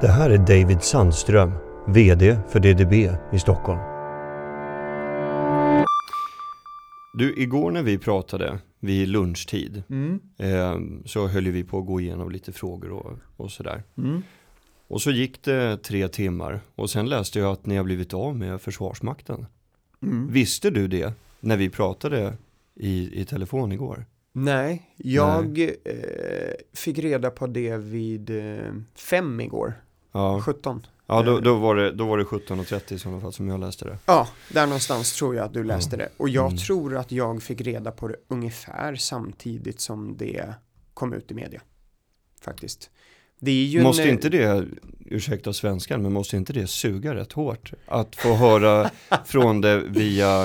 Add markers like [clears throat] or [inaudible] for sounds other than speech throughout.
Det här är David Sandström, VD för DDB i Stockholm. Du, igår när vi pratade vid lunchtid Mm. eh, så höll vi på att gå igenom lite frågor och, och sådär. Mm. Och så gick det tre timmar och sen läste jag att ni har blivit av med Försvarsmakten. Mm. Visste du det när vi pratade i, i telefon igår? Nej, jag Eh, fick reda på det vid eh, fem igår, Ja, 17. ja då, då, var det, då var det 17.30 i sådana fall som jag läste det. Ja, där någonstans tror jag att du läste det. Och jag Mm. tror att jag fick reda på det ungefär samtidigt som det kom ut i media. Faktiskt. Måste en, inte det, ursäkta svenskan, men måste inte det suga rätt hårt? Att få höra [laughs] från det via,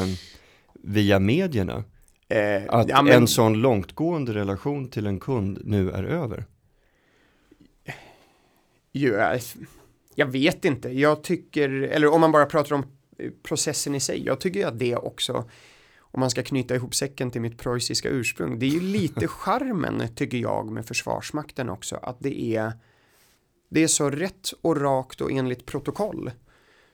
via medierna? eh, Att ja, men- en sån långtgående relation till en kund nu är över? Ju, eh, jag vet inte, jag tycker, eller om man bara pratar om eh, processen i sig, jag tycker att det också, om man ska knyta ihop säcken till mitt preussiska ursprung, det är ju [laughs] lite charmen tycker jag med Försvarsmakten också, att det är, det är så rätt och rakt och enligt protokoll.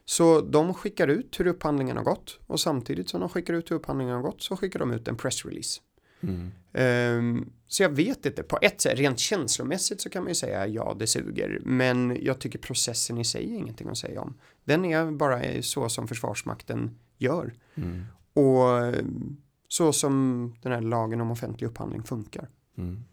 Så de skickar ut hur upphandlingen har gått och samtidigt som de skickar ut hur upphandlingen har gått så skickar de ut en pressrelease. Mm. Ehm, så jag vet inte, på ett sätt, rent känslomässigt så kan man ju säga ja, det suger. Men jag tycker processen i sig är ingenting att säga om. Den är bara så som Försvarsmakten gör. Mm. Och så som den här lagen om offentlig upphandling funkar. Mm.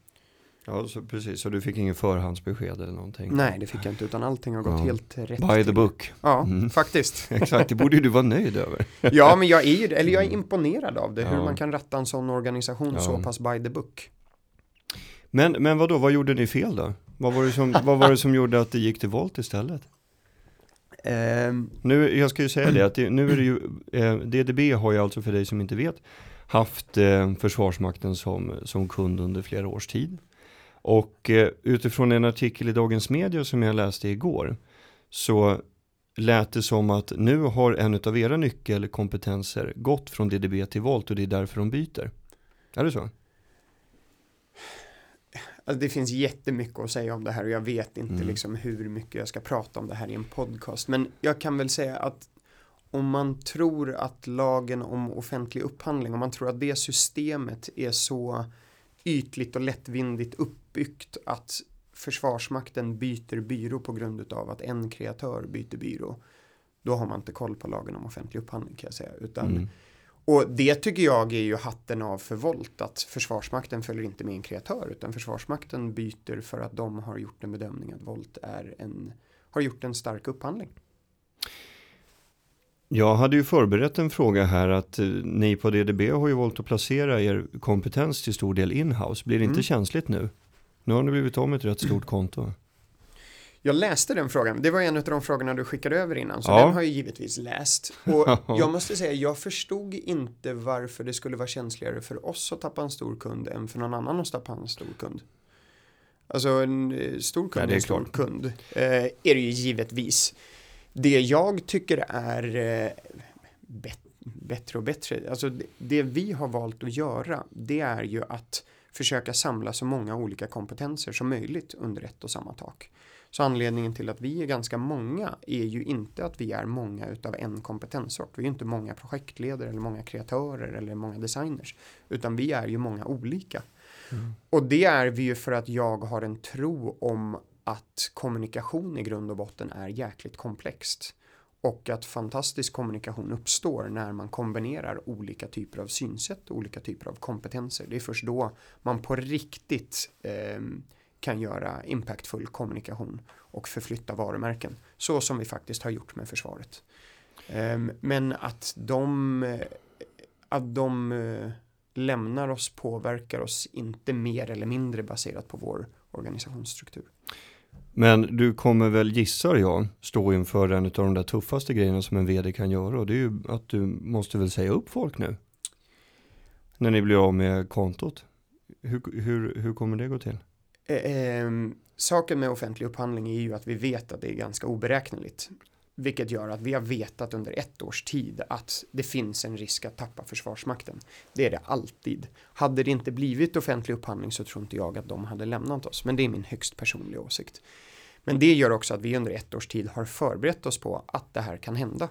Ja, så precis. Så du fick ingen förhandsbesked eller någonting? Nej, det fick jag inte, utan allting har gått Ja. helt rätt By the book. Ja, Mm. faktiskt. [laughs] Exakt, det borde ju du vara nöjd över. Ja, men jag är ju, eller jag är imponerad av det, hur Ja. man kan ratta en sån organisation Ja. så pass by the book. Men, men vad då, vad gjorde ni fel då? Vad var, det som, vad var det som gjorde att det gick till volt istället? Ehm, Nu, jag ska ju säga det, att det, nu är det ju, eh, DDB har ju alltså för dig som inte vet haft eh, Försvarsmakten som, som kund under flera års tid. Och eh, utifrån en artikel i Dagens Media som jag läste igår så lät det som att nu har en av era nyckelkompetenser gått från DDB till Volt och det är därför de byter. Är det så? Alltså det finns jättemycket att säga om det här och jag vet inte Mm. liksom hur mycket jag ska prata om det här i en podcast. Men jag kan väl säga att om man tror att lagen om offentlig upphandling, om man tror att det systemet är så ytligt och lättvindigt uppbyggt att Försvarsmakten byter byrå på grund av att en kreatör byter byrå. Då har man inte koll på lagen om offentlig upphandling kan jag säga. Utan Mm. och det tycker jag är ju hatten av för Volt att Försvarsmakten följer inte med en kreatör utan Försvarsmakten byter för att de har gjort en bedömning att Volt är en, har gjort en stark upphandling. Jag hade ju förberett en fråga här att eh, ni på DDB har ju valt att placera er kompetens till stor del inhouse. Blir det inte Mm. känsligt nu? Nu har ni blivit av med ett rätt stort konto. Jag läste den frågan, det var en av de frågorna du skickade över innan så Ja. den har jag givetvis läst. Och [laughs] jag måste säga, jag förstod inte varför det skulle vara känsligare för oss att tappa en stor kund än för någon annan att tappa en stor kund. Alltså en eh, stor kund Nej, är en stor kund. Eh, är det ju givetvis. Det jag tycker är eh, bet- bättre och bättre, alltså det, det vi har valt att göra, det är ju att försöka samla så många olika kompetenser som möjligt under ett och samma tak. Så anledningen till att vi är ganska många är ju inte att vi är många utav en kompetenssort. Vi är ju inte många projektledare eller många kreatörer eller många designers. Utan vi är ju många olika. Och det är vi ju för att jag har en tro om att kommunikation i grund och botten är jäkligt komplext. Och att fantastisk kommunikation uppstår när man kombinerar olika typer av synsätt, och olika typer av kompetenser. Det är först då man på riktigt eh, kan göra impactfull kommunikation och förflytta varumärken. Så som vi faktiskt har gjort med försvaret. Eh, men att de, eh, att de eh, lämnar oss påverkar oss inte mer eller mindre baserat på vår organisationsstruktur. Men du kommer väl, gissar jag, stå inför en av de där tuffaste grejerna som en vd kan göra. Och det är ju att du måste väl säga upp folk nu. När ni blir av med kontot. Hur, hur, hur kommer det gå till? Eh, eh, saken med offentlig upphandling är ju att vi vet att det är ganska oberäkneligt. Vilket gör att vi har vetat under ett års tid att det finns en risk att tappa Försvarsmakten. Det är det alltid. Hade det inte blivit offentlig upphandling så tror inte jag att de hade lämnat oss. Men det är min högst personliga åsikt. Men det gör också att vi under ett års tid har förberett oss på att det här kan hända.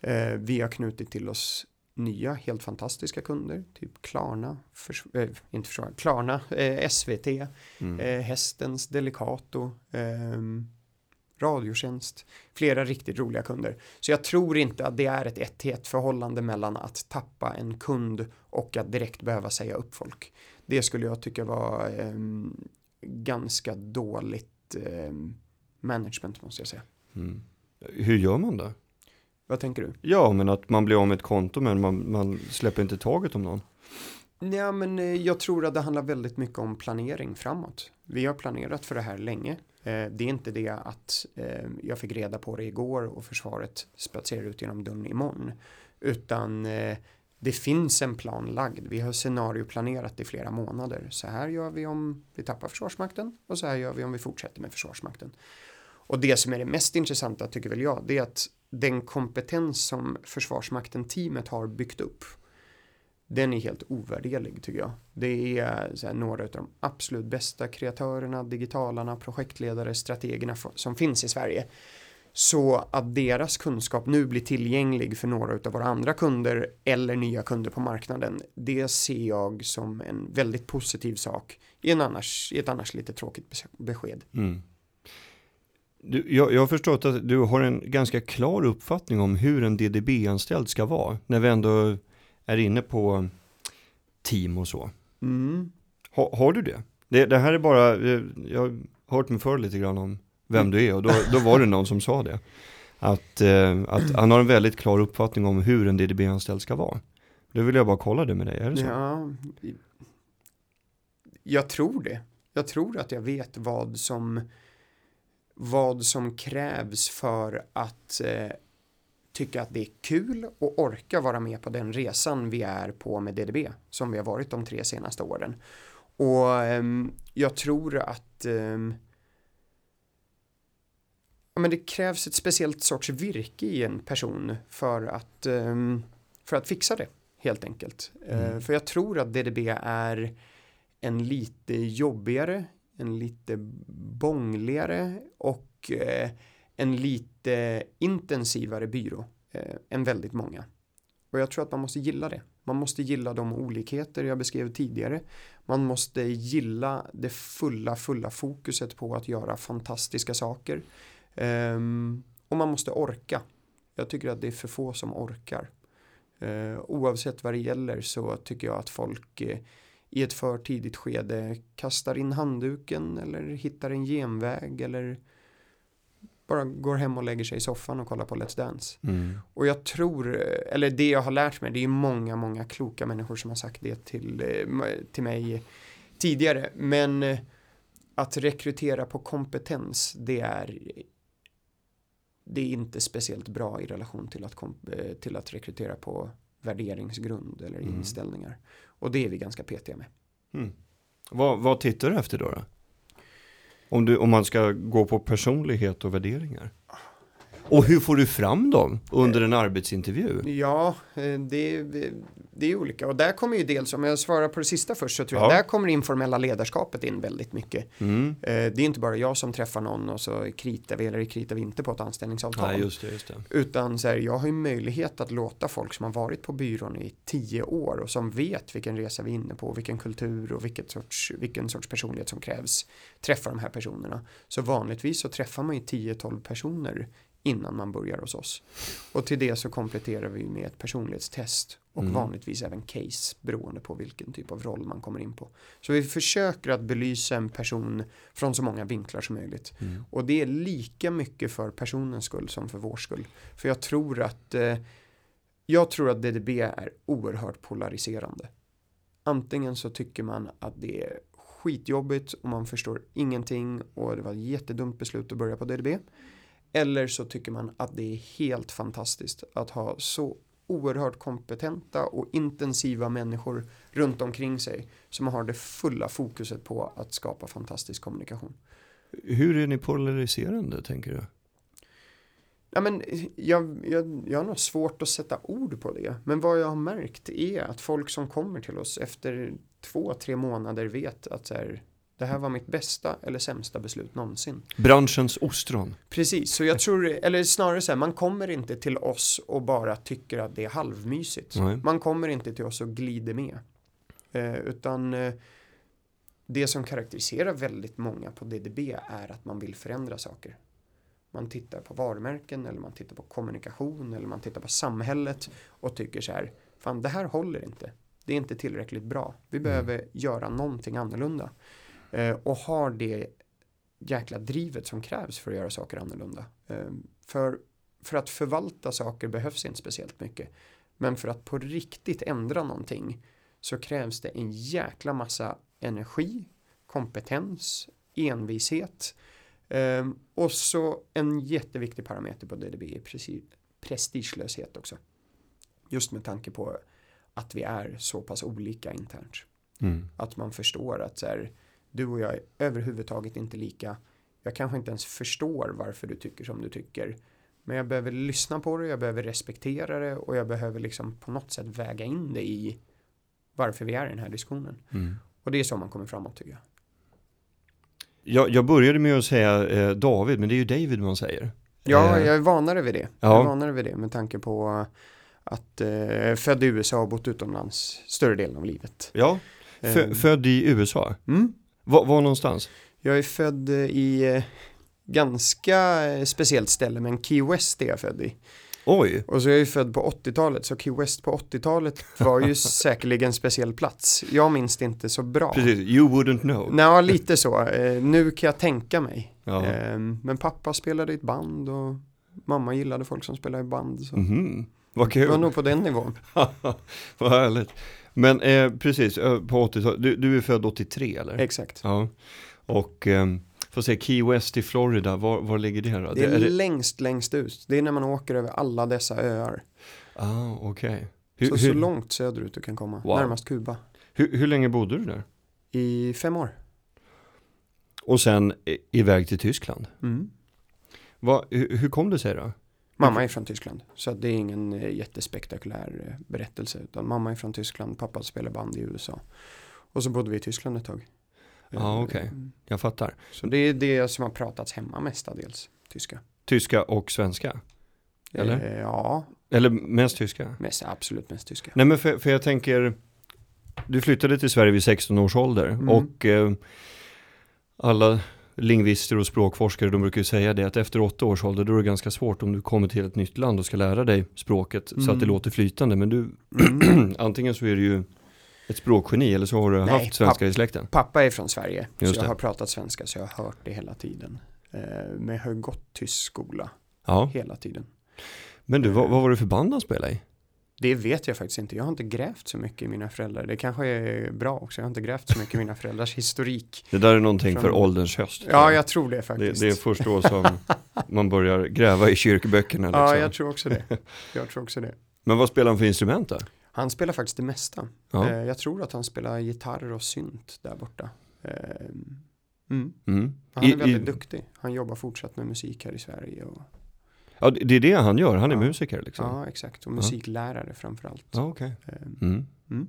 Eh, vi har knutit till oss nya helt fantastiska kunder, typ Klarna, förs äh, inte försvar, Klarna, eh, SVT, mm. eh, Hästens Delicato, eh, Radiotjänst, flera riktigt roliga kunder. Så jag tror inte att det är ett ett ett förhållande mellan att tappa en kund och att direkt behöva säga upp folk. Det skulle jag tycka var ehm, ganska dåligt ehm, management måste jag säga. Mm. Hur gör man det? Vad tänker du? Ja, men att man blir av med ett konto men man, man släpper inte taget om någon. Ja, men eh, jag tror att det handlar väldigt mycket om planering framåt. Vi har planerat för det här länge. Eh, det är inte det att eh, jag fick reda på det igår och försvaret spatserar ut genom dörren imorgon. Utan det finns en plan lagd. Vi har scenarioplanerat i flera månader. Så här gör vi om vi tappar Försvarsmakten och så här gör vi om vi fortsätter med Försvarsmakten. Och det som är det mest intressanta tycker väl jag, det är att den kompetens som Försvarsmakten-teamet har byggt upp, den är helt ovärderlig tycker jag. Det är här, några av de absolut bästa kreatörerna, digitalarna, projektledare, strategerna som finns i Sverige. Så att deras kunskap nu blir tillgänglig för några av våra andra kunder eller nya kunder på marknaden, det ser jag som en väldigt positiv sak i, en annars, i ett annars lite tråkigt besked. Mm. Du, jag, jag har förstått att du har en ganska klar uppfattning om hur en DDB-anställd ska vara, när vi ändå är inne på team och så. Mm. Ha, har du det? det? det? här är bara, eh, jag har hört mig för lite grann om vem du är och då, då var det någon som sa det. Att, eh, att han har en väldigt klar uppfattning om hur en DDB-anställd ska vara. Då vill jag bara kolla det med dig, är det så? Ja, jag tror det. Jag tror att jag vet vad som vad som krävs för att eh, tycka att det är kul och orka vara med på den resan vi är på med DDB som vi har varit de tre senaste åren. Och eh, jag tror att eh, ja, men det krävs ett speciellt sorts virke i en person för att, ehm, för att fixa det helt enkelt. Eh, mm. för jag tror att DDB är en lite jobbigare en lite bångligare och eh, en lite intensivare byrå eh, än väldigt många. Och jag tror att man måste gilla det. Man måste gilla de olikheter jag beskrev tidigare. Man måste gilla det fulla, fulla fokuset på att göra fantastiska saker. Um, och man måste orka. Jag tycker att det är för få som orkar. Uh, oavsett vad det gäller så tycker jag att folk uh, i ett för tidigt skede kastar in handduken eller hittar en genväg eller bara går hem och lägger sig i soffan och kollar på Let's Dance. Mm. Och jag tror, eller det jag har lärt mig, det är många, många kloka människor som har sagt det till, till mig tidigare. Men att rekrytera på kompetens, det är det är inte speciellt bra i relation till att, till att rekrytera på värderingsgrund eller mm. inställningar. Och det är vi ganska petiga med. Mm. Vad, vad tittar du efter då? då? Om, du, om man ska gå på personlighet och värderingar? Och hur får du fram dem under en arbetsintervju? Ja, eh, det, det är olika. Och där kommer ju dels, om jag svarar på det sista först, så tror jag, där kommer informella ledarskapet in väldigt mycket. Mm. Eh, det är inte bara jag som träffar någon och så kritar vi eller kritar vi inte på ett anställningsavtal. Nej, just det, just det. Utan så här, jag har ju möjlighet att låta folk som har varit på byrån i tio år och som vet vilken resa vi är inne på, vilken kultur och vilket sorts, vilken sorts personlighet som krävs, träffa de här personerna. Så vanligtvis så träffar man ju 10-12 personer innan man börjar hos oss. Och till det så kompletterar vi med ett personlighetstest och mm. vanligtvis även case beroende på vilken typ av roll man kommer in på. Så vi försöker att belysa en person från så många vinklar som möjligt. Mm. Och det är lika mycket för personens skull som för vår skull. För jag tror att eh, jag tror att DDB är oerhört polariserande. Antingen så tycker man att det är skitjobbigt och man förstår ingenting och det var ett jättedumt beslut att börja på DDB. Eller så tycker man att det är helt fantastiskt att ha så oerhört kompetenta och intensiva människor runt omkring sig som har det fulla fokuset på att skapa fantastisk kommunikation. Hur är ni polariserande tänker du? Ja, men jag, jag, jag har nog svårt att sätta ord på det. Men vad jag har märkt är att folk som kommer till oss efter två, tre månader vet att så här, Det här var mitt bästa eller sämsta beslut någonsin. Branschens ostron. Precis, så jag tror, eller snarare så här, man kommer inte till oss och bara tycker att det är halvmysigt. Nej. Man kommer inte till oss och glider med. Eh, utan eh, det som karaktäriserar väldigt många på DDB är att man vill förändra saker. Man tittar på varumärken eller man tittar på kommunikation eller man tittar på samhället och tycker så här, fan det här håller inte. Det är inte tillräckligt bra. Vi behöver göra någonting annorlunda. Eh, och har det jäkla drivet som krävs för att göra saker annorlunda. Eh, för, för att förvalta saker behövs inte speciellt mycket. Men för att på riktigt ändra någonting så krävs det en jäkla massa energi, kompetens, envishet eh, och så en jätteviktig parameter på DDB är prestigelöshet också. Just med tanke på att vi är så pass olika internt. Mm. Att man förstår att så här, du och jag är överhuvudtaget inte lika. Jag kanske inte ens förstår varför du tycker som du tycker. Men jag behöver lyssna på det, jag behöver respektera det och jag behöver liksom på något sätt väga in det i varför vi är i den här diskussionen. Mm. Och det är så man kommer framåt tycker jag. Jag, jag började med att säga eh, David, men det är ju David man säger. Ja, Eh, jag är vanare vid det. Ja. Jag är vanare vid det med tanke på att eh, född i USA och bott utomlands större delen av livet. Ja, Fö, Eh, född i USA. mm. Var, var någonstans? Jag är född eh, i eh, ganska eh, speciellt ställe, men Key West är jag född i. Oj, Och så är jag ju född på 80-talet, så Key West på 80-talet var ju [laughs] säkerligen en speciell plats. Jag minns det inte så bra. precis. You wouldn't know. Nej, lite så. Eh, nu kan jag tänka mig. Ja. Eh, men pappa spelade i ett band och mamma gillade folk som spelade i band. Så. Mhm. Vad Det var kul. nog på den nivån. [laughs] Vad härligt. Men eh, precis, på 80-talet. Du, du är född 83 eller? Exakt. Ja. Och eh, får se, Key West i Florida, var, var ligger det då? Det är, är det... längst, längst ut. Det är när man åker över alla dessa öar. Ah, okej. Hur, Så, så hur, långt söderut du kan komma. Wow. Närmast Kuba. hur, hur länge bodde du där? I fem år. Och sen i- iväg till Tyskland. Mm. Va, hur, hur kom det sig då? Mamma är från Tyskland. Så det är ingen eh, jättespektakulär eh, berättelse. Utan mamma är från Tyskland, pappa spelar band i USA. Och så bodde vi i Tyskland ett tag. Ja, Eh, okej. Jag fattar. Så det är det som har pratats hemma mestadels. Tyska. Tyska och svenska? Eller? Ja, Eller mest tyska? mest, absolut mest tyska. Nej men för, för jag tänker, du flyttade till Sverige vid 16 års ålder Mm. och eh, alla lingvister och språkforskare de brukar ju säga det att efter åtta års ålder då är det ganska svårt om du kommer till ett nytt land och ska lära dig språket så att Mm. det låter flytande men du, Mm. [clears throat] antingen så är du ju ett språkgeni eller så har du Nej, haft svenska i släkten. Pappa är från Sverige. Just så jag det. har pratat svenska så jag har hört det hela tiden. Eh, men jag har gått tysk skola Ja, hela tiden. men du, vad, vad var det för band han spelade i? Det vet jag faktiskt inte. Jag har inte grävt så mycket i mina föräldrar. Det kanske är bra också. Jag har inte grävt så mycket i mina föräldrars historik. Det där är någonting Från- för ålderns höst. Ja, jag. jag tror det det, faktiskt. det är först då som [laughs] man börjar gräva i kyrkböckerna. Liksom. Ja, jag tror också det. Jag tror också det. Men vad spelar han för instrument då? Han spelar faktiskt det mesta. Ja. Eh, jag tror att han spelar gitarr och synt där borta. Eh, mm. Mm. Han är I- väldigt i- duktig. Han jobbar fortsatt med musik här i Sverige. Och, Ja, det är det han gör. Han är Ja. musiker liksom. ja, exakt. Och musiklärare framförallt. Ja, okej. Eh, Mm. mm.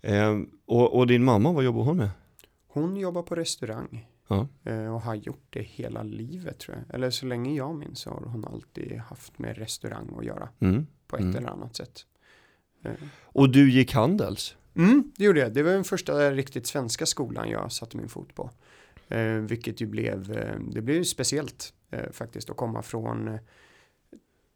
Eh, och, och din mamma, vad jobbar hon med? Hon jobbar på restaurang. Ja. Eh, och har gjort det hela livet tror jag. Eller så länge jag minns så har hon alltid haft med restaurang att göra. Mm. På ett Mm. eller annat sätt. Eh, Och du gick Handels? Mm, det gjorde jag. Det var den första riktigt svenska skolan jag satte min fot på. Vilket ju blev, det blev ju speciellt faktiskt att komma från eh,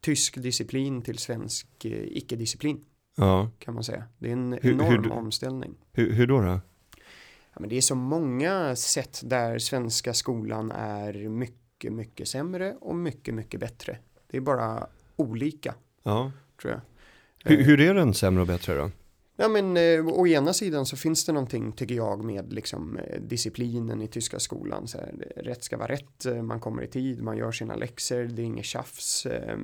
tysk disciplin till svensk eh, icke-disciplin Ja. kan man säga. Det är en hur enorm du- omställning. Hur, hur då? då? Ja, men det är så många sätt där svenska skolan är mycket, mycket sämre och mycket, mycket bättre. Det är bara olika Ja. tror jag. Hur, Eh, hur är den sämre och bättre då? Ja men eh, å ena sidan så finns det någonting tycker jag med liksom eh, disciplinen i tyska skolan. Så här, rätt ska vara rätt, eh, man kommer i tid, man gör sina läxor, det är inget tjafs. Eh,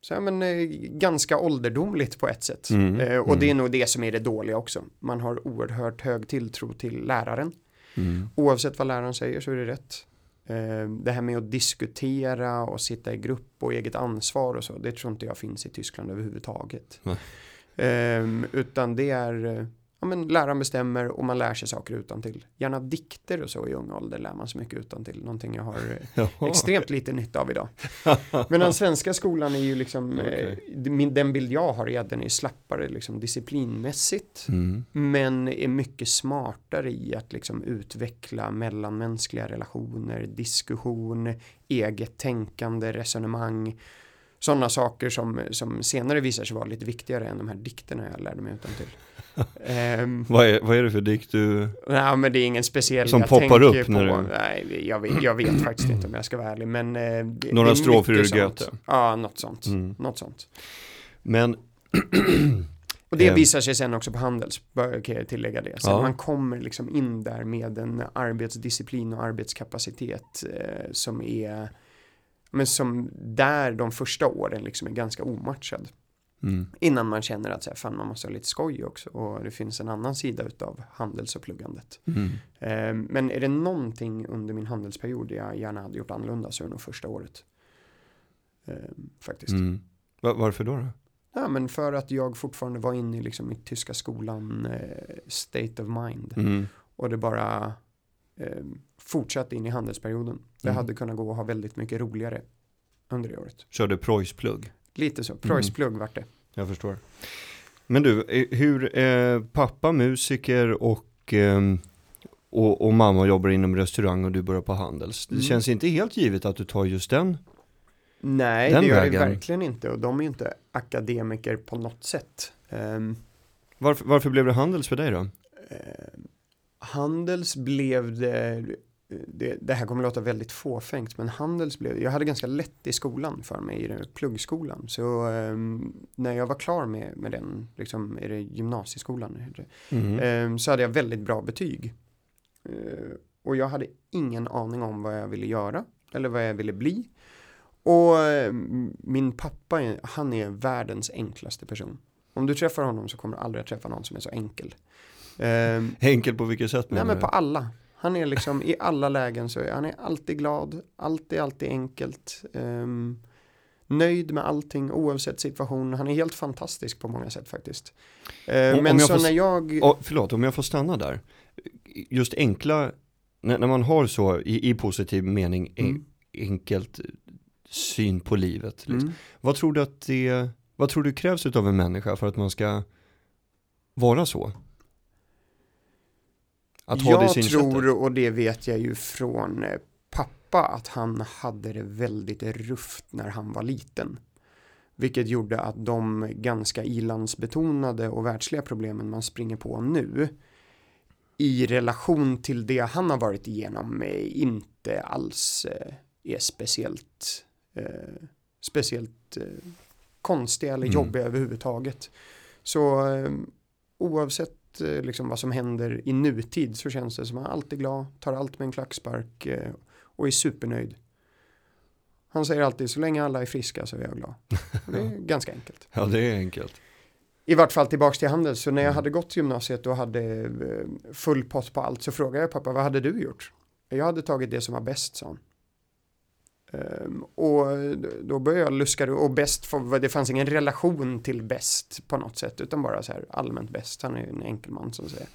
så ja, men eh, ganska ålderdomligt på ett sätt. Mm, Eh, och mm. det är nog det som är det dåliga också. Man har oerhört hög tilltro till läraren. Mm. Oavsett vad läraren säger så är det rätt. Eh, det här med att diskutera och sitta i grupp och eget ansvar och så, det tror inte jag finns i Tyskland överhuvudtaget. Nej. Eh, utan det är, eh, ja, men läraren bestämmer och man lär sig saker utan till. Gärna dikter och så i ung ålder lär man sig mycket utan till. Någonting jag har eh, [laughs] extremt lite nytta av idag. [laughs] Men den svenska skolan är ju liksom, okay. eh, den bild jag har är att den är slappare liksom disciplinmässigt. Mm. Men är mycket smartare i att liksom utveckla mellanmänskliga relationer, diskussion, eget tänkande, resonemang sådana saker som, som senare visar sig vara lite viktigare än de här dikterna jag lärde mig utan till. um, [laughs] vad, är, vad är det för dikt du? Nej men det är ingen speciell Som poppar upp när du? Nej, jag vet, jag vet faktiskt inte om jag ska vara ärlig men eh, det, Några strofer ur Goethe? Ja, något sånt. Mm. Något sånt. Men [clears throat] Och det ehm. visar sig sen också på Handels, kan jag tillägga det. Så ja. man kommer liksom in där med en arbetsdisciplin och arbetskapacitet eh, som är men som där de första åren liksom är ganska omatchad. Mm. Innan man känner att så här, fan, man måste ha lite skoj också och det finns en annan sida utav handels och pluggandet. Mm. Eh, men är det någonting under min handelsperiod jag gärna hade gjort annorlunda så är det nog första året. Eh, faktiskt. Mm. Varför då, då? Ja, men för att jag fortfarande var inne i liksom, i tyska skolan eh, state of mind. Mm. Och det bara eh, fortsatte in i handelsperioden. Det mm. hade kunnat gå och ha väldigt mycket roligare under det året. Körde Preuss-plugg? Lite så, Preuss-plugg mm. vart det. Jag förstår. Men du, eh, hur, eh, pappa musiker och, eh, och, och, mamma jobbar inom restaurang och du börjar på Handels. Det mm. känns inte helt givet att du tar just den Nej, den det gör vägen. det verkligen inte och de är inte akademiker på något sätt. Um, varför, varför blev det Handels för dig då? Uh, Handels blev det, det, det, här kommer låta väldigt fåfängt, men Handels blev, jag hade ganska lätt i skolan för mig, i pluggskolan. Så um, när jag var klar med, med den, liksom, är det gymnasieskolan, mm. um, så hade jag väldigt bra betyg. Uh, och jag hade ingen aning om vad jag ville göra, eller vad jag ville bli. Och um, min pappa, han är världens enklaste person. Om du träffar honom så kommer du aldrig att träffa någon som är så enkel. Enkel på vilket sätt? Nej men på alla. Han är liksom i alla lägen så är han är alltid glad, alltid, alltid enkelt. Um, nöjd med allting oavsett situation. Han är helt fantastisk på många sätt faktiskt. Uh, men så får, när jag... Oh, förlåt, om jag får stanna där. Just enkla, när, när man har så i, i positiv mening mm. enkelt syn på livet. Liksom. Mm. Vad tror du att det, vad tror du krävs av en människa för att man ska vara så? Att ha jag det tror, och det vet jag ju från eh, pappa, att han hade det väldigt rufft när han var liten. Vilket gjorde att de ganska ilandsbetonade och världsliga problemen man springer på nu i relation till det han har varit igenom inte alls eh, är speciellt eh, speciellt eh, konstiga eller mm. jobbiga överhuvudtaget. Så eh, oavsett Eh, liksom vad som händer i nutid så känns det som att han alltid glad, tar allt med en klackspark eh, och är supernöjd. Han säger alltid så länge alla är friska så är jag glad. [laughs] Det är ganska enkelt. Ja, det är enkelt. I vart fall tillbaks till handel. Så när jag mm. hade gått gymnasiet och hade eh, full pott på allt så frågade jag pappa vad hade du gjort? Jag hade tagit det som var bäst, sa han. Ehm, och då började jag luska och bäst, det fanns ingen relation till bäst på något sätt utan bara så här allmänt bäst, han är ju en enkel man som säger.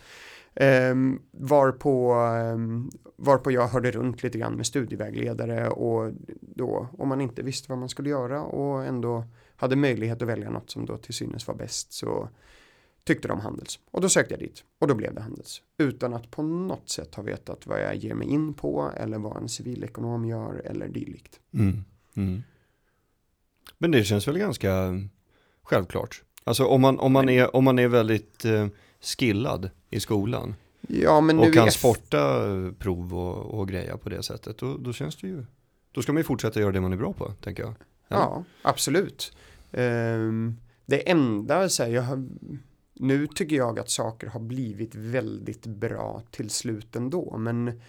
Um, varpå, um, varpå jag hörde runt lite grann med studievägledare och då om man inte visste vad man skulle göra och ändå hade möjlighet att välja något som då till synes var bäst så tyckte de Handels. Och då sökte jag dit och då blev det Handels. Utan att på något sätt ha vetat vad jag ger mig in på eller vad en civilekonom gör eller dylikt. Mm. Mm. Men det känns väl ganska självklart. Alltså om man, om man, är, om man är väldigt eh, skillad i skolan. Ja, men och kan sporta prov och, och greja på det sättet. Då, då känns det ju. Då ska man ju fortsätta göra det man är bra på, tänker jag. Eller? Ja, absolut. Um, det enda, så här, jag har nu tycker jag att saker har blivit väldigt bra till slut ändå, men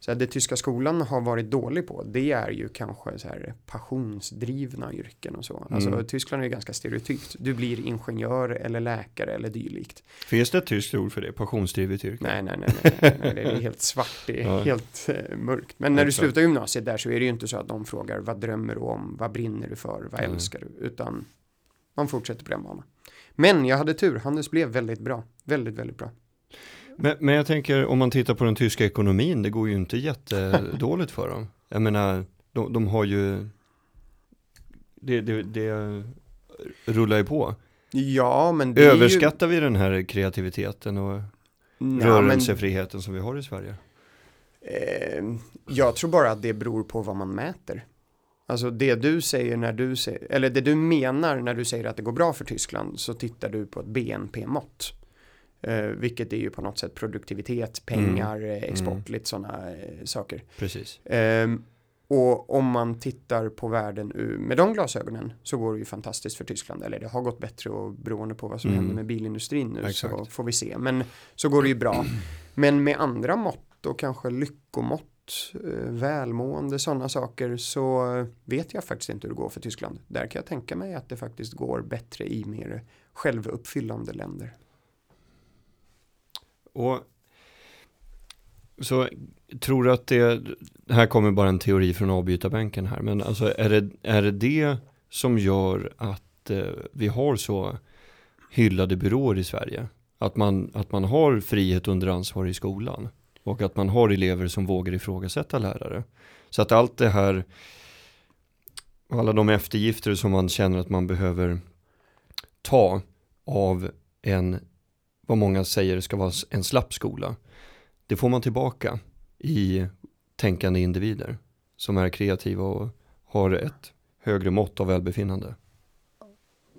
så här, det tyska skolan har varit dålig på, det är ju kanske så här passionsdrivna yrken och så. Alltså mm. Tyskland är ju ganska stereotypt. Du blir ingenjör eller läkare eller dylikt. Finns det ett tyskt ord för det? Passionsdrivet yrke? Nej, nej, nej, nej, nej, nej, det är helt svart, det är [laughs] ja. helt uh, mörkt. Men när du slutar gymnasiet där så är det ju inte så att de frågar vad drömmer du om, vad brinner du för, vad mm. älskar du, utan man fortsätter på den banan. Men jag hade tur, Handels blev väldigt bra. Väldigt, väldigt bra. Men, men jag tänker om man tittar på den tyska ekonomin, det går ju inte jättedåligt för dem. Jag menar, de, de har ju, det, det, det rullar ju på. Ja, men det Överskattar är vi den här kreativiteten och ju... Ja, rörelsefriheten som vi har i Sverige? Eh, jag tror bara att det beror på vad man mäter. Alltså det du säger när du säger, eller det du menar när du säger att det går bra för Tyskland så tittar du på ett BNP-mått. Eh, vilket är ju på något sätt produktivitet, pengar, eh, export, Mm. lite sådana eh, saker. Precis. Ehm, och om man tittar på världen med de glasögonen så går det ju fantastiskt för Tyskland. Eller det har gått bättre och beroende på vad som Mm. händer med bilindustrin nu så Exakt. får vi se. Men så går det ju bra. Men med andra mått och kanske lyckomått, Eh, välmående, sådana saker så vet jag faktiskt inte hur det går för Tyskland. Där kan jag tänka mig att det faktiskt går bättre i mer självuppfyllande länder. Och så tror du att det, här kommer bara en teori från avbytarbänken här, men alltså är det är det, det som gör att eh, vi har så hyllade byråer i Sverige? Att man, att man har frihet under ansvar i skolan och att man har elever som vågar ifrågasätta lärare. Så att allt det här, alla de eftergifter som man känner att man behöver ta av en, vad många säger ska vara en slapp skola, det får man tillbaka i tänkande individer som är kreativa och har ett högre mått av välbefinnande.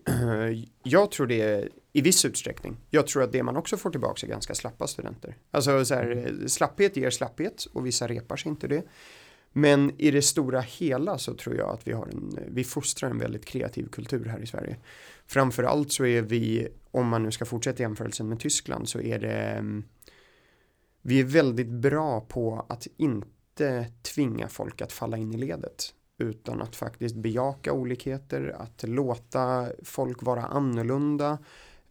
Eh, jag tror det är i viss utsträckning. Jag tror att det man också får tillbaka är ganska slappa studenter. Alltså så här, slapphet ger slapphet och vissa repar sig inte det. Men i det stora hela så tror jag att vi har en, vi fostrar en väldigt kreativ kultur här i Sverige. Framförallt så är vi, om man nu ska fortsätta jämförelsen med Tyskland så är det, mm, vi är väldigt bra på att inte tvinga folk att falla in i ledet utan att faktiskt bejaka olikheter, att låta folk vara annorlunda.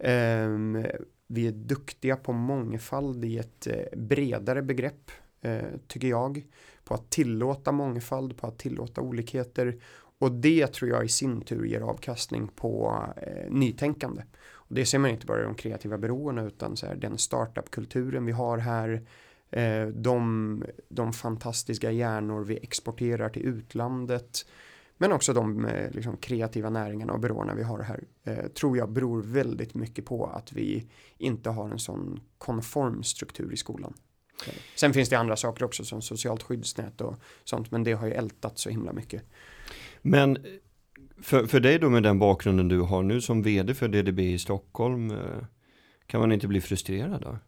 Ehm, vi är duktiga på mångfald i ett eh, bredare begrepp, eh, tycker jag. På att tillåta mångfald, på att tillåta olikheter. Och det tror jag i sin tur ger avkastning på eh, nytänkande. Och det ser man inte bara i de kreativa byråerna utan så här, den startupkulturen vi har här. Eh, de, de fantastiska hjärnor vi exporterar till utlandet. Men också de eh, liksom, kreativa näringarna och byråerna vi har här. Eh, tror jag beror väldigt mycket på att vi inte har en sån konform struktur i skolan. Sen finns det andra saker också som socialt skyddsnät och sånt. Men det har ju ältat så himla mycket. Men eh, för, för dig då med den bakgrunden du har nu som vd för DDB i Stockholm, eh, kan man inte bli frustrerad då?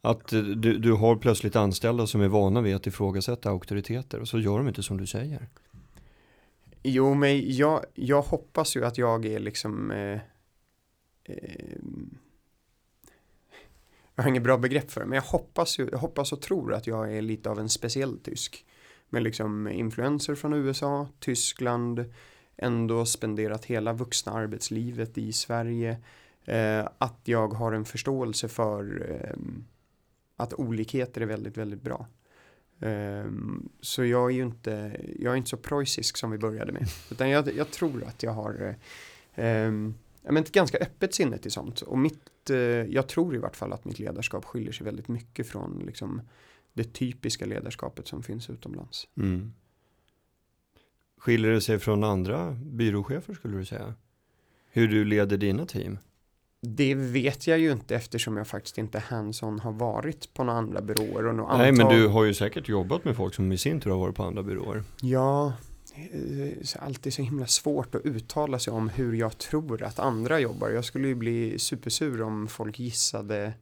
Att du, du har plötsligt anställda som är vana vid att ifrågasätta auktoriteter och så gör de inte som du säger. Jo, men jag, jag hoppas ju att jag är liksom eh, eh, jag har inget bra begrepp för det, men jag hoppas, ju, jag hoppas och tror att jag är lite av en speciell tysk. Med liksom influenser från USA, Tyskland, ändå spenderat hela vuxna arbetslivet i Sverige. Eh, att jag har en förståelse för eh, att olikheter är väldigt, väldigt bra. Um, så jag är ju inte, jag är inte så preussisk som vi började med. [laughs] Utan jag, jag tror att jag har ja, men ett ganska öppet sinne till sånt. Och mitt, uh, jag tror i vart fall att mitt ledarskap skiljer sig väldigt mycket från liksom, det typiska ledarskapet som finns utomlands. Mm. Skiljer det sig från andra byråchefer skulle du säga? Hur du leder dina team? Det vet jag ju inte eftersom jag faktiskt inte hands-on har varit på några andra byråer. Och några Nej men du har ju säkert jobbat med folk som i sin tur har varit på andra byråer. Ja, så- alltid så himla svårt att uttala sig om hur jag tror att andra jobbar. Jag skulle ju bli supersur om folk gissade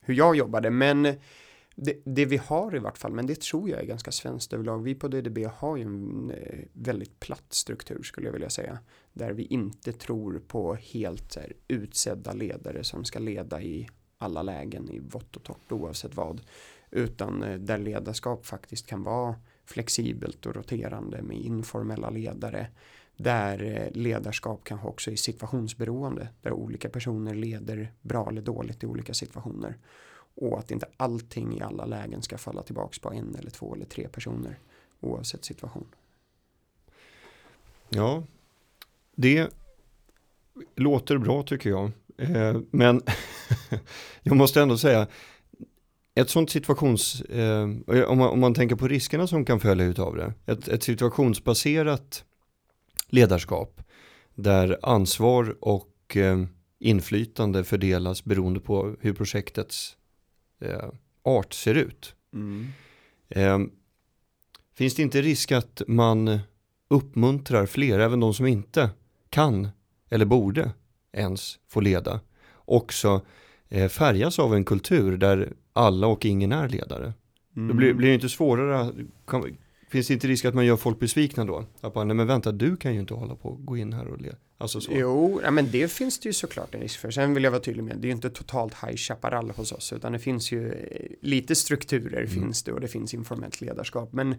hur jag jobbade. Men det, det vi har i vart fall, men det tror jag är ganska svenskt överlag. Vi på DDB har ju en eh, väldigt platt struktur skulle jag vilja säga. Där vi inte tror på helt så här, utsedda ledare som ska leda i alla lägen i vått och torrt oavsett vad. Utan eh, där ledarskap faktiskt kan vara flexibelt och roterande med informella ledare. Där eh, ledarskap kanske också är situationsberoende. Där olika personer leder bra eller dåligt i olika situationer. Och att inte allting i alla lägen ska falla tillbaka på en eller två eller tre personer oavsett situation. Ja, det låter bra tycker jag. Eh, men [laughs] jag måste ändå säga, ett sånt situations, eh, om, man, om man tänker på riskerna som kan följa utav det, ett, ett situationsbaserat ledarskap där ansvar och eh, inflytande fördelas beroende på hur projektets eh, art ser ut. Mm. Eh, finns det inte risk att man uppmuntrar fler, även de som inte kan eller borde ens få leda, också eh, färgas av en kultur där alla och ingen är ledare. Mm. Då blir, blir det inte svårare, kan, finns det inte risk att man gör folk besvikna då? Att man, nej men vänta, du kan ju inte hålla på och gå in här och leda. Alltså så. Jo, ja, men det finns det ju såklart en risk för. Sen vill jag vara tydlig med, det är ju inte totalt high chaparral hos oss, utan det finns ju eh, lite strukturer mm. finns det och det finns informellt ledarskap. Men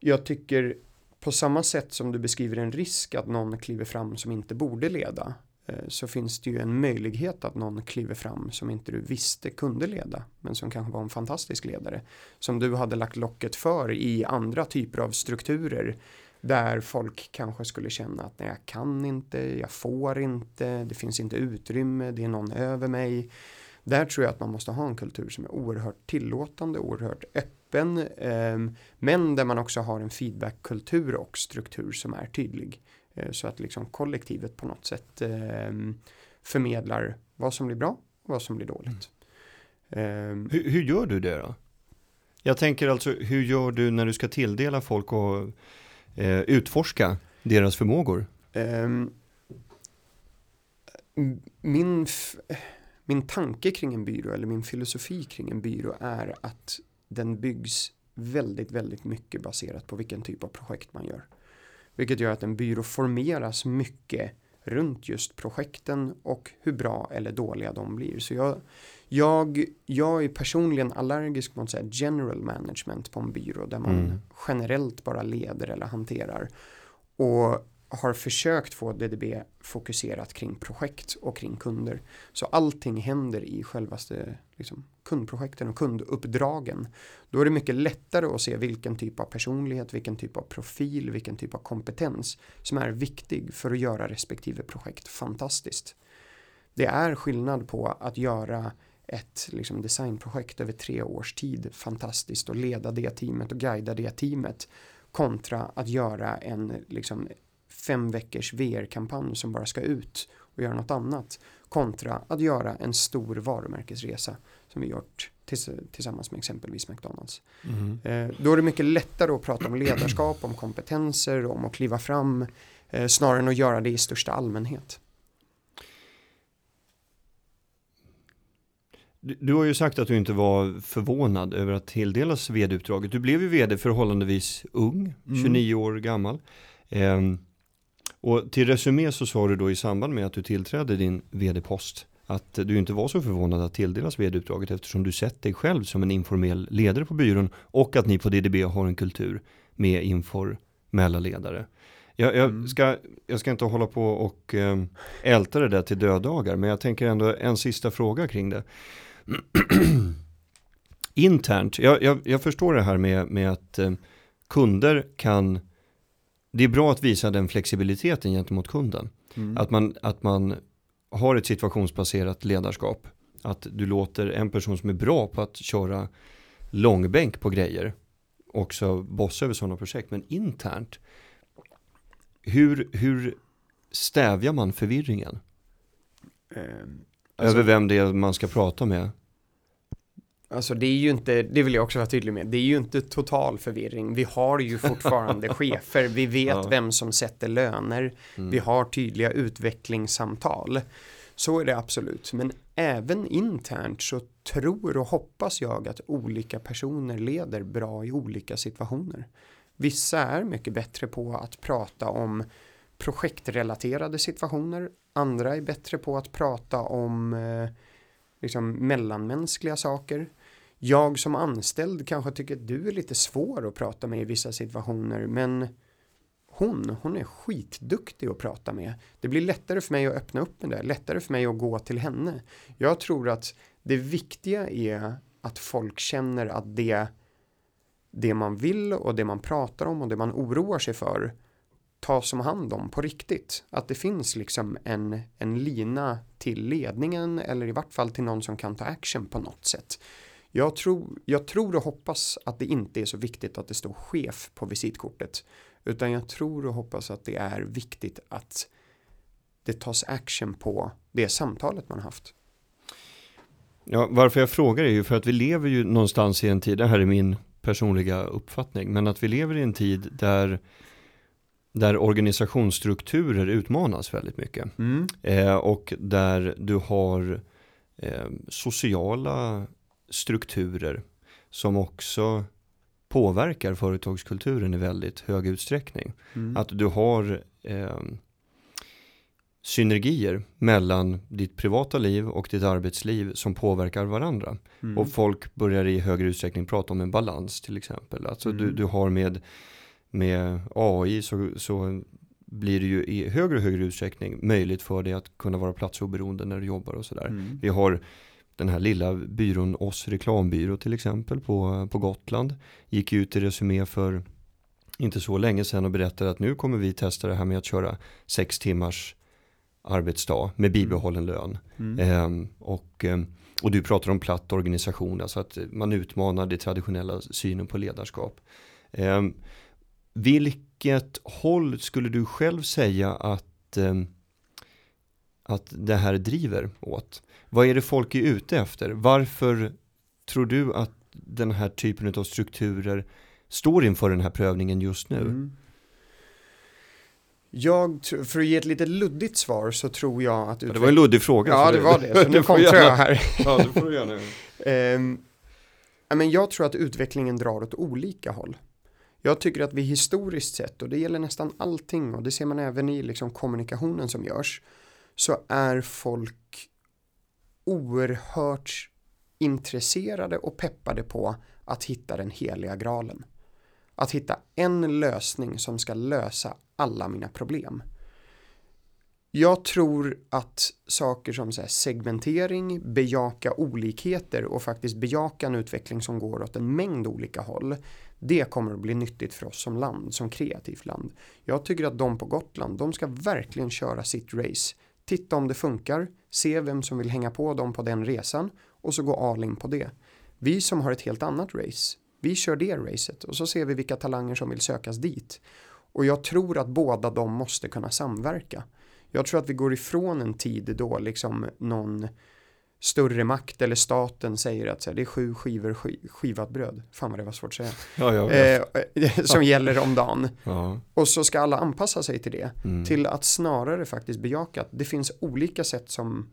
jag tycker på samma sätt som du beskriver en risk att någon kliver fram som inte borde leda Eh, så finns det ju en möjlighet att någon kliver fram som inte du visste kunde leda men som kanske var en fantastisk ledare som du hade lagt locket för i andra typer av strukturer där folk kanske skulle känna att nej, jag kan inte, jag får inte, det finns inte utrymme, det är någon över mig. Där tror jag att man måste ha en kultur som är oerhört tillåtande, oerhört öppen, eh, men där man också har en feedbackkultur och struktur som är tydlig. Eh, så att liksom kollektivet på något sätt ehm, förmedlar vad som blir bra och vad som blir dåligt. Mm. Hur, hur, gör du det då? Jag tänker alltså, hur gör du när du ska tilldela folk och eh, utforska deras förmågor? Um, min, min tanke kring en byrå eller min filosofi kring en byrå är att den byggs väldigt, väldigt mycket baserat på vilken typ av projekt man gör. Vilket gör att en byrå formeras mycket runt just projekten och hur bra eller dåliga de blir. Så jag, jag, jag är personligen allergisk mot säga general management på en byrå där man mm. generellt bara leder eller hanterar. Och har försökt få DDB fokuserat kring projekt och kring kunder. Så allting händer i självaste liksom, kundprojekten och kunduppdragen. Då är det mycket lättare att se vilken typ av personlighet, vilken typ av profil, vilken typ av kompetens som är viktig för att göra respektive projekt fantastiskt. Det är skillnad på att göra ett liksom, designprojekt över tre års tid fantastiskt och leda det teamet och guida det teamet kontra att göra en liksom, fem veckors VR-kampanj som bara ska ut och göra något annat kontra att göra en stor varumärkesresa som vi gjort tillsammans med exempelvis McDonalds. Mm. Eh, då är det mycket lättare att prata om ledarskap, om kompetenser, om att kliva fram eh, snarare än att göra det i största allmänhet. Du har ju sagt att du inte var förvånad över att tilldelas vd-uppdraget. Du blev ju vd förhållandevis ung, 29 mm. år gammal. Um, och till resumé så sa du då i samband med att du tillträdde din vd-post att du inte var så förvånad att tilldelas vd-uppdraget eftersom du sett dig själv som en informell ledare på byrån och att ni på DDB har en kultur med informella ledare. Jag, jag, mm. ska, jag ska inte hålla på och eh, älta det där till döddagar men jag tänker ändå en sista fråga kring det. [clears throat] Internt, jag, jag, jag, förstår det här med, med att eh, kunder kan det är bra att visa den flexibiliteten gentemot kunden. Mm. Att, man, att man har ett situationsbaserat ledarskap. Att du låter en person som är bra på att köra långbänk på grejer också bossa över sådana projekt. Men internt, hur, hur stävjar man förvirringen? Um, alltså, över vem det är man ska prata med? Alltså det är ju inte, det vill jag också vara tydlig med, det är ju inte total förvirring. Vi har ju fortfarande [laughs] chefer, vi vet ja. vem som sätter löner, mm. vi har tydliga utvecklingssamtal. Så är det absolut, men även internt så tror och hoppas jag att olika personer leder bra i olika situationer. Vissa är mycket bättre på att prata om projektrelaterade situationer, andra är bättre på att prata om eh, liksom mellanmänskliga saker jag som anställd kanske tycker att du är lite svår att prata med i vissa situationer men hon, hon är skitduktig att prata med. Det blir lättare för mig att öppna upp med det, lättare för mig att gå till henne. Jag tror att det viktiga är att folk känner att det, det man vill och det man pratar om och det man oroar sig för tas om hand om på riktigt. Att det finns liksom en, en lina till ledningen eller i vart fall till någon som kan ta action på något sätt. Jag tror, jag tror och hoppas att det inte är så viktigt att det står chef på visitkortet. Utan jag tror och hoppas att det är viktigt att det tas action på det samtalet man haft. Ja, varför jag frågar är ju för att vi lever ju någonstans i en tid, det här är min personliga uppfattning, men att vi lever i en tid där där organisationsstrukturer utmanas väldigt mycket. Mm. Eh, och där du har eh, sociala strukturer som också påverkar företagskulturen i väldigt hög utsträckning. Mm. Att du har eh, synergier mellan ditt privata liv och ditt arbetsliv som påverkar varandra. Mm. Och folk börjar i högre utsträckning prata om en balans till exempel. Alltså mm. du, du har med, med AI så, så blir det ju i högre och högre utsträckning möjligt för dig att kunna vara platsoberoende när du jobbar och sådär. Mm. Vi har den här lilla byrån Oss reklambyrå till exempel på, på Gotland. Gick ut i Resumé för inte så länge sedan och berättade att nu kommer vi testa det här med att köra sex timmars arbetsdag med bibehållen lön. Mm. Eh, och, ehm, och du pratar om platt organisation, alltså att man utmanar det traditionella synen på ledarskap. Eh, vilket håll skulle du själv säga att, eh, att det här driver åt? Vad är det folk är ute efter? Varför tror du att den här typen av strukturer står inför den här prövningen just nu? Mm. Jag, för att ge ett lite luddigt svar så tror jag att... Ja, det var en luddig fråga. Ja, det var [laughs] det. Så nu kontrar jag här. [laughs] ja, det får du gärna um, men Jag tror att utvecklingen drar åt olika håll. Jag tycker att vi historiskt sett, och det gäller nästan allting, och det ser man även i liksom kommunikationen som görs, så är folk oerhört intresserade och peppade på att hitta den heliga graalen. Att hitta en lösning som ska lösa alla mina problem. Jag tror att saker som så segmentering, bejaka olikheter och faktiskt bejaka en utveckling som går åt en mängd olika håll. Det kommer att bli nyttigt för oss som land, som kreativt land. Jag tycker att de på Gotland, de ska verkligen köra sitt race. Titta om det funkar, se vem som vill hänga på dem på den resan och så gå all in på det. Vi som har ett helt annat race, vi kör det racet och så ser vi vilka talanger som vill sökas dit. Och jag tror att båda de måste kunna samverka. Jag tror att vi går ifrån en tid då liksom någon större makt eller staten säger att så här, det är sju skivor skivat bröd. Fan vad det var svårt att säga. Ja, eh, som gäller om dagen. Ja. Och så ska alla anpassa sig till det. Mm. Till att snarare faktiskt bejaka att det finns olika sätt som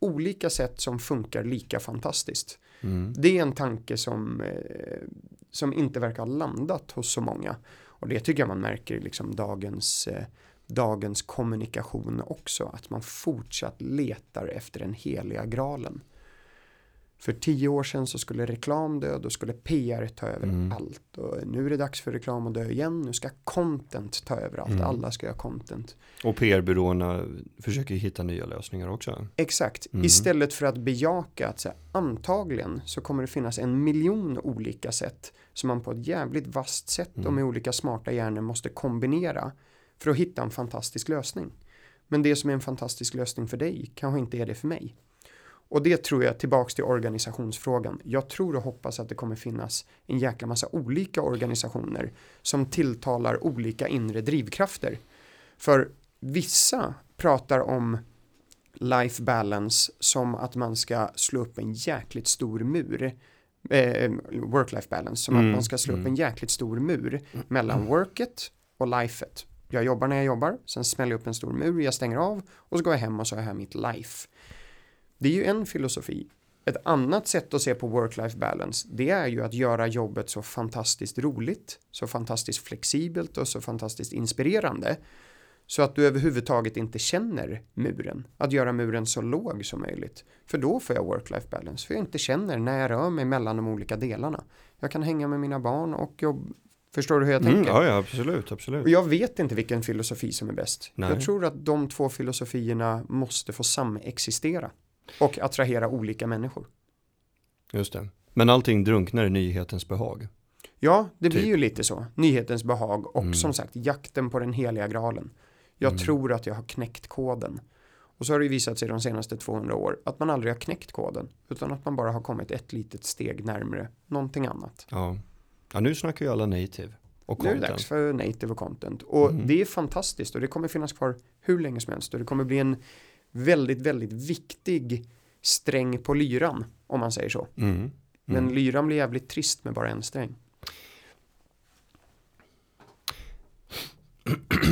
olika sätt som funkar lika fantastiskt. Mm. Det är en tanke som, eh, som inte verkar ha landat hos så många. Och det tycker jag man märker i liksom dagens, eh, dagens kommunikation också. Att man fortsatt letar efter den heliga graalen. För tio år sedan så skulle reklam dö, då skulle PR ta över mm. allt. Och nu är det dags för reklam att dö igen, nu ska content ta över allt. Mm. Alla ska göra content. Och PR-byråerna försöker hitta nya lösningar också. Exakt, mm. istället för att bejaka att så här, antagligen så kommer det finnas en miljon olika sätt som man på ett jävligt vasst sätt och mm. med olika smarta hjärnor måste kombinera för att hitta en fantastisk lösning. Men det som är en fantastisk lösning för dig kanske inte är det för mig. Och det tror jag, tillbaks till organisationsfrågan, jag tror och hoppas att det kommer finnas en jäkla massa olika organisationer som tilltalar olika inre drivkrafter. För vissa pratar om life balance som att man ska slå upp en jäkligt stor mur. Eh, work-life balance, som mm. att man ska slå upp mm. en jäkligt stor mur mellan worket och lifet. Jag jobbar när jag jobbar, sen smäller jag upp en stor mur, jag stänger av och så går jag hem och så har jag mitt life. Det är ju en filosofi. Ett annat sätt att se på work-life balance, det är ju att göra jobbet så fantastiskt roligt, så fantastiskt flexibelt och så fantastiskt inspirerande. Så att du överhuvudtaget inte känner muren. Att göra muren så låg som möjligt. För då får jag work-life balance. För jag inte känner när jag rör mig mellan de olika delarna. Jag kan hänga med mina barn och jobb, Förstår du hur jag mm, tänker? Ja, ja, absolut, absolut. Och jag vet inte vilken filosofi som är bäst. Nej. Jag tror att de två filosofierna måste få samexistera. Och attrahera olika människor. Just det. Men allting drunknar i nyhetens behag. Ja, det blir Typ. ju lite så. Nyhetens behag och Mm. som sagt jakten på den heliga graalen. Jag Mm. tror att jag har knäckt koden. Och så har det ju visat sig de senaste 200 år att man aldrig har knäckt koden. Utan att man bara har kommit ett litet steg närmre någonting annat. Ja. Ja, nu snackar ju alla native och Nu är det content. dags för native och content. Och Mm. det är fantastiskt och det kommer finnas kvar hur länge som helst. Och det kommer bli en väldigt, väldigt viktig sträng på lyran. Om man säger så. Mm. Men Mm. lyran blir jävligt trist med bara en sträng. [clears throat]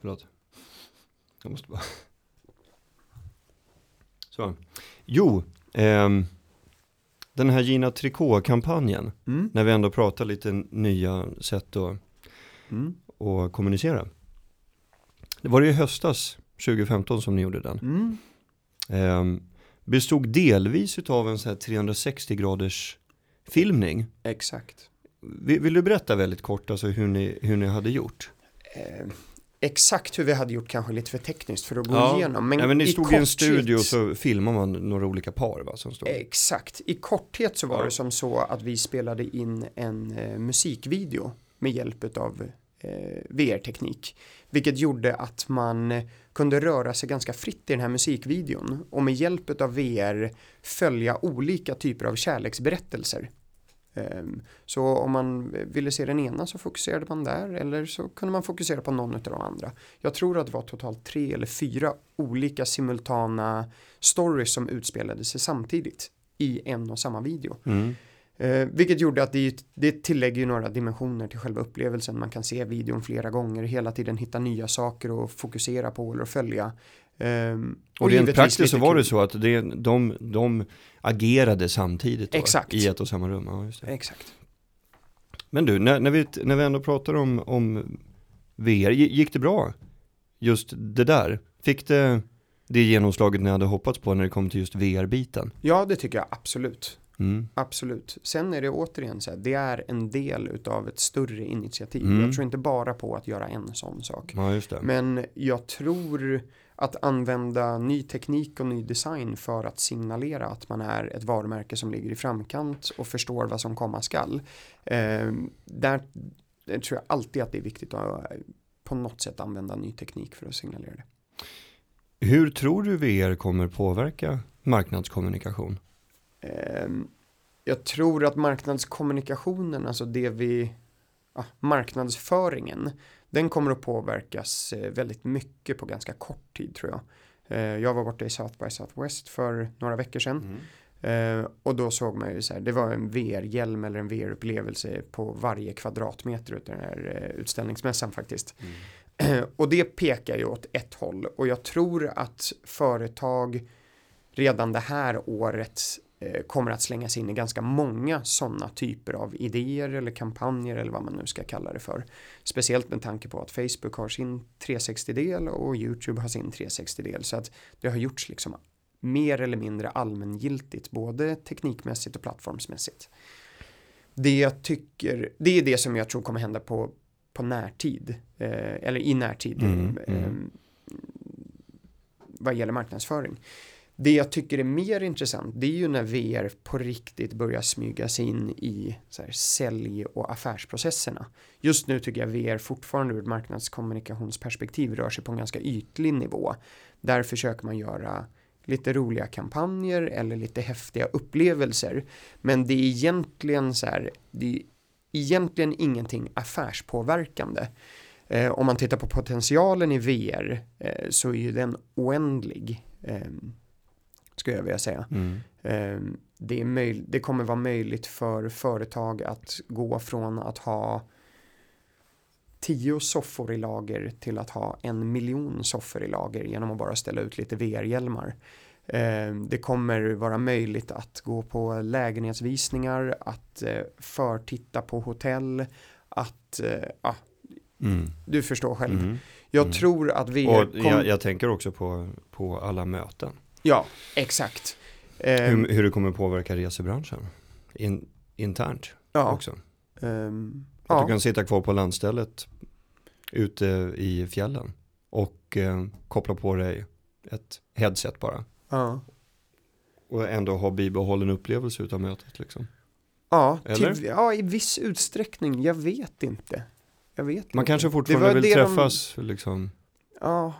Förlåt. Jag måste bara. [laughs] Så. Jo, ehm, den här Gina Tricot-kampanjen, Mm. när vi ändå pratar lite nya sätt att, Mm. att kommunicera. Det var det i höstas, 2015, som ni gjorde den. Mm. Ehm, bestod delvis av en sån här 360 graders filmning. Exakt. Vill, vill du berätta väldigt kort alltså hur ni, hur ni hade gjort? Eh, exakt hur vi hade gjort kanske lite för tekniskt för att gå Ja. igenom. Men Nej, men ni i stod i en studio och så filmar man några olika par va, som stod. Exakt. I korthet så var Ja. det som så att vi spelade in en eh, musikvideo med hjälp av eh, VR-teknik. Vilket gjorde att man kunde röra sig ganska fritt i den här musikvideon och med hjälp av VR följa olika typer av kärleksberättelser. Ehm, Så om man ville se den ena så fokuserade man där eller så kunde man fokusera på någon av de andra. Jag tror att det var totalt tre eller fyra olika simultana stories som utspelade sig samtidigt i en och samma video. Mm. Eh, vilket gjorde att det, det tillägger ju några dimensioner till själva upplevelsen. Man kan se videon flera gånger, hela tiden hitta nya saker att fokusera på eller följa. Ehm, Och rent givetvis praktiskt så var det så att det, de, de agerade samtidigt då, i ett och samma rum. Ja. Exakt. Men du, när, när, vi, när vi ändå pratar om, om VR, gi- gick det bra? Just det där? Fick det det genomslaget ni hade hoppats på när det kom till just VR-biten? Ja, det tycker jag absolut. Mm. Absolut. Sen är det återigen så här, det är en del utav ett större initiativ. Mm. Jag tror inte bara på att göra en sån sak. Ja. Men jag tror att använda ny teknik och ny design för att signalera att man är ett varumärke som ligger i framkant och förstår vad som komma skall. Eh, där tror jag alltid att det är viktigt att eh, på något sätt använda ny teknik för att signalera det. Hur tror du VR kommer påverka marknadskommunikation? Eh, jag tror att marknadskommunikationen, alltså det vi, ja, marknadsföringen, den kommer att påverkas eh, väldigt mycket på ganska kort tid tror jag. Eh, jag var borta i South by Southwest för några veckor sedan. Eh, och då såg man ju så här, det var en VR-hjälm eller en VR-upplevelse på varje kvadratmeter utav den här utställningsmässan faktiskt. [clears throat] och det pekar ju åt ett håll och jag tror att företag redan det här året kommer att slängas in i ganska många sådana typer av idéer eller kampanjer eller vad man nu ska kalla det för. Speciellt med tanke på att Facebook har sin 360-del och YouTube har sin 360-del så att det har gjorts liksom mer eller mindre allmängiltigt både teknikmässigt och plattformsmässigt. Det jag tycker, det är det som jag tror kommer hända på, på närtid, eh, eller i närtid Mm, eh, mm. vad gäller marknadsföring. Det jag tycker är mer intressant det är ju när VR på riktigt börjar smyga sig in i så här, sälj och affärsprocesserna. Just nu tycker jag VR fortfarande ur ett marknadskommunikationsperspektiv rör sig på en ganska ytlig nivå. Där försöker man göra lite roliga kampanjer eller lite häftiga upplevelser. Men det är egentligen så här, det är egentligen ingenting affärspåverkande. Eh, om man tittar på potentialen i VR eh, så är ju den oändlig. Eh, skulle jag vilja säga. Mm. Eh, det, är möj- det kommer vara möjligt för företag att gå från att ha tio soffor i lager till att ha en miljon soffor i lager genom att bara ställa ut lite VR-hjälmar. Eh, Det kommer vara möjligt att gå på lägenhetsvisningar, att eh, förtitta på hotell, att, eh, ja, Mm. du förstår själv. Mm. Jag Mm. tror att VR Och jag, jag tänker också på, på alla möten. Ja, exakt. Eh, Hur, hur det kommer påverka resebranschen. In, internt ja, också. ehm, Att ja. du kan sitta kvar på landstället ute i fjällen och eh, koppla på dig ett headset bara. ja. Och ändå ha bibehållen upplevelse utav mötet liksom. Ja, till, ja, i viss utsträckning. Jag vet inte. Jag vet Man inte. kanske fortfarande vill de- träffas liksom Ja,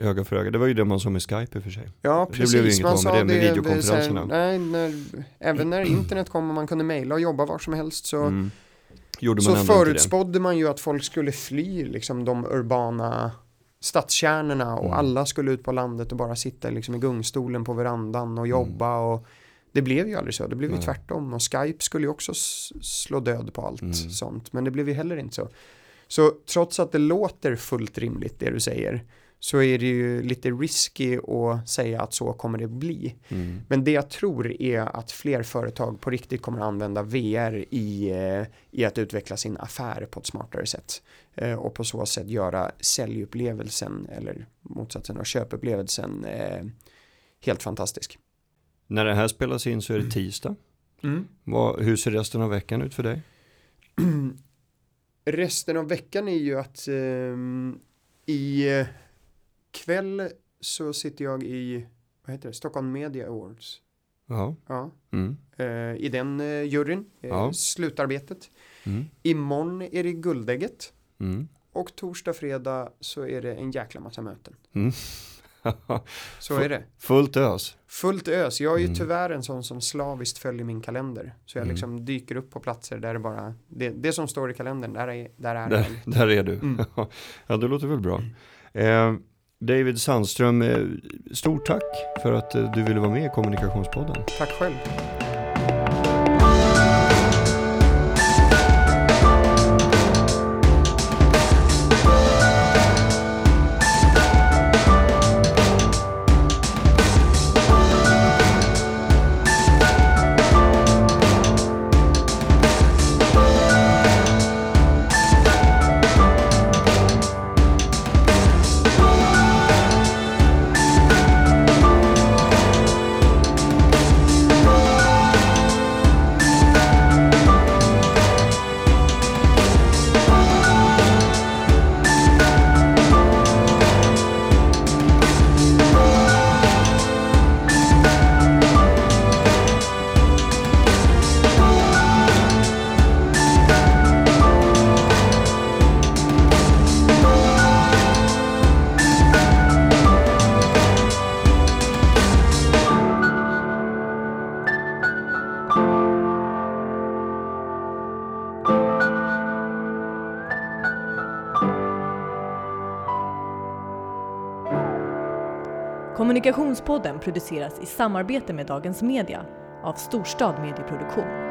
öga för öga. Det var ju det man sa med Skype i och för sig. ja Det blev precis. ju inget Man av med sa det med videokonferenserna. här, nej, när, även när internet kom och man kunde mejla och jobba var som helst så, Mm. Så det. förutspådde man ju att folk skulle fly liksom de urbana stadskärnorna och Mm. alla skulle ut på landet och bara sitta liksom i gungstolen på verandan och jobba och det blev ju aldrig så, det blev ju Nej. tvärtom och Skype skulle ju också slå död på allt Mm. sånt men det blev ju heller inte så. Så trots att det låter fullt rimligt det du säger så är det ju lite risky att säga att så kommer det bli. Mm. Men det jag tror är att fler företag på riktigt kommer att använda VR i, eh, i att utveckla sin affär på ett smartare sätt. Eh, och på så sätt göra säljupplevelsen eller motsatsen och köpupplevelsen eh, helt fantastisk. När det här spelas in så är det tisdag. Mm. Vad, hur ser resten av veckan ut för dig? [clears throat] Resten av veckan är ju att ehm, i eh, kväll så sitter jag i vad heter det? Stockholm Media Awards. Ja. Ja, Mm. eh, I den eh, juryn, eh, slutarbetet. Mm. Imorgon är det Guldägget. Mm. Och torsdag, fredag så är det en jäkla massa möten. Mm. [laughs] Så är det. Fullt ös. Fullt ös. Jag är ju Mm. tyvärr en sån som slaviskt följer min kalender. Så jag Mm. liksom dyker upp på platser där det bara, det, det som står i kalendern, där är, där är Där, jag. där är du. Mm. [laughs] ja, det låter väl bra. Eh, David Sandström, eh, stort tack för att eh, du ville vara med i Kommunikationspodden. Tack själv. Kommunikationspodden produceras i samarbete med Dagens Media av Storstad Medieproduktion.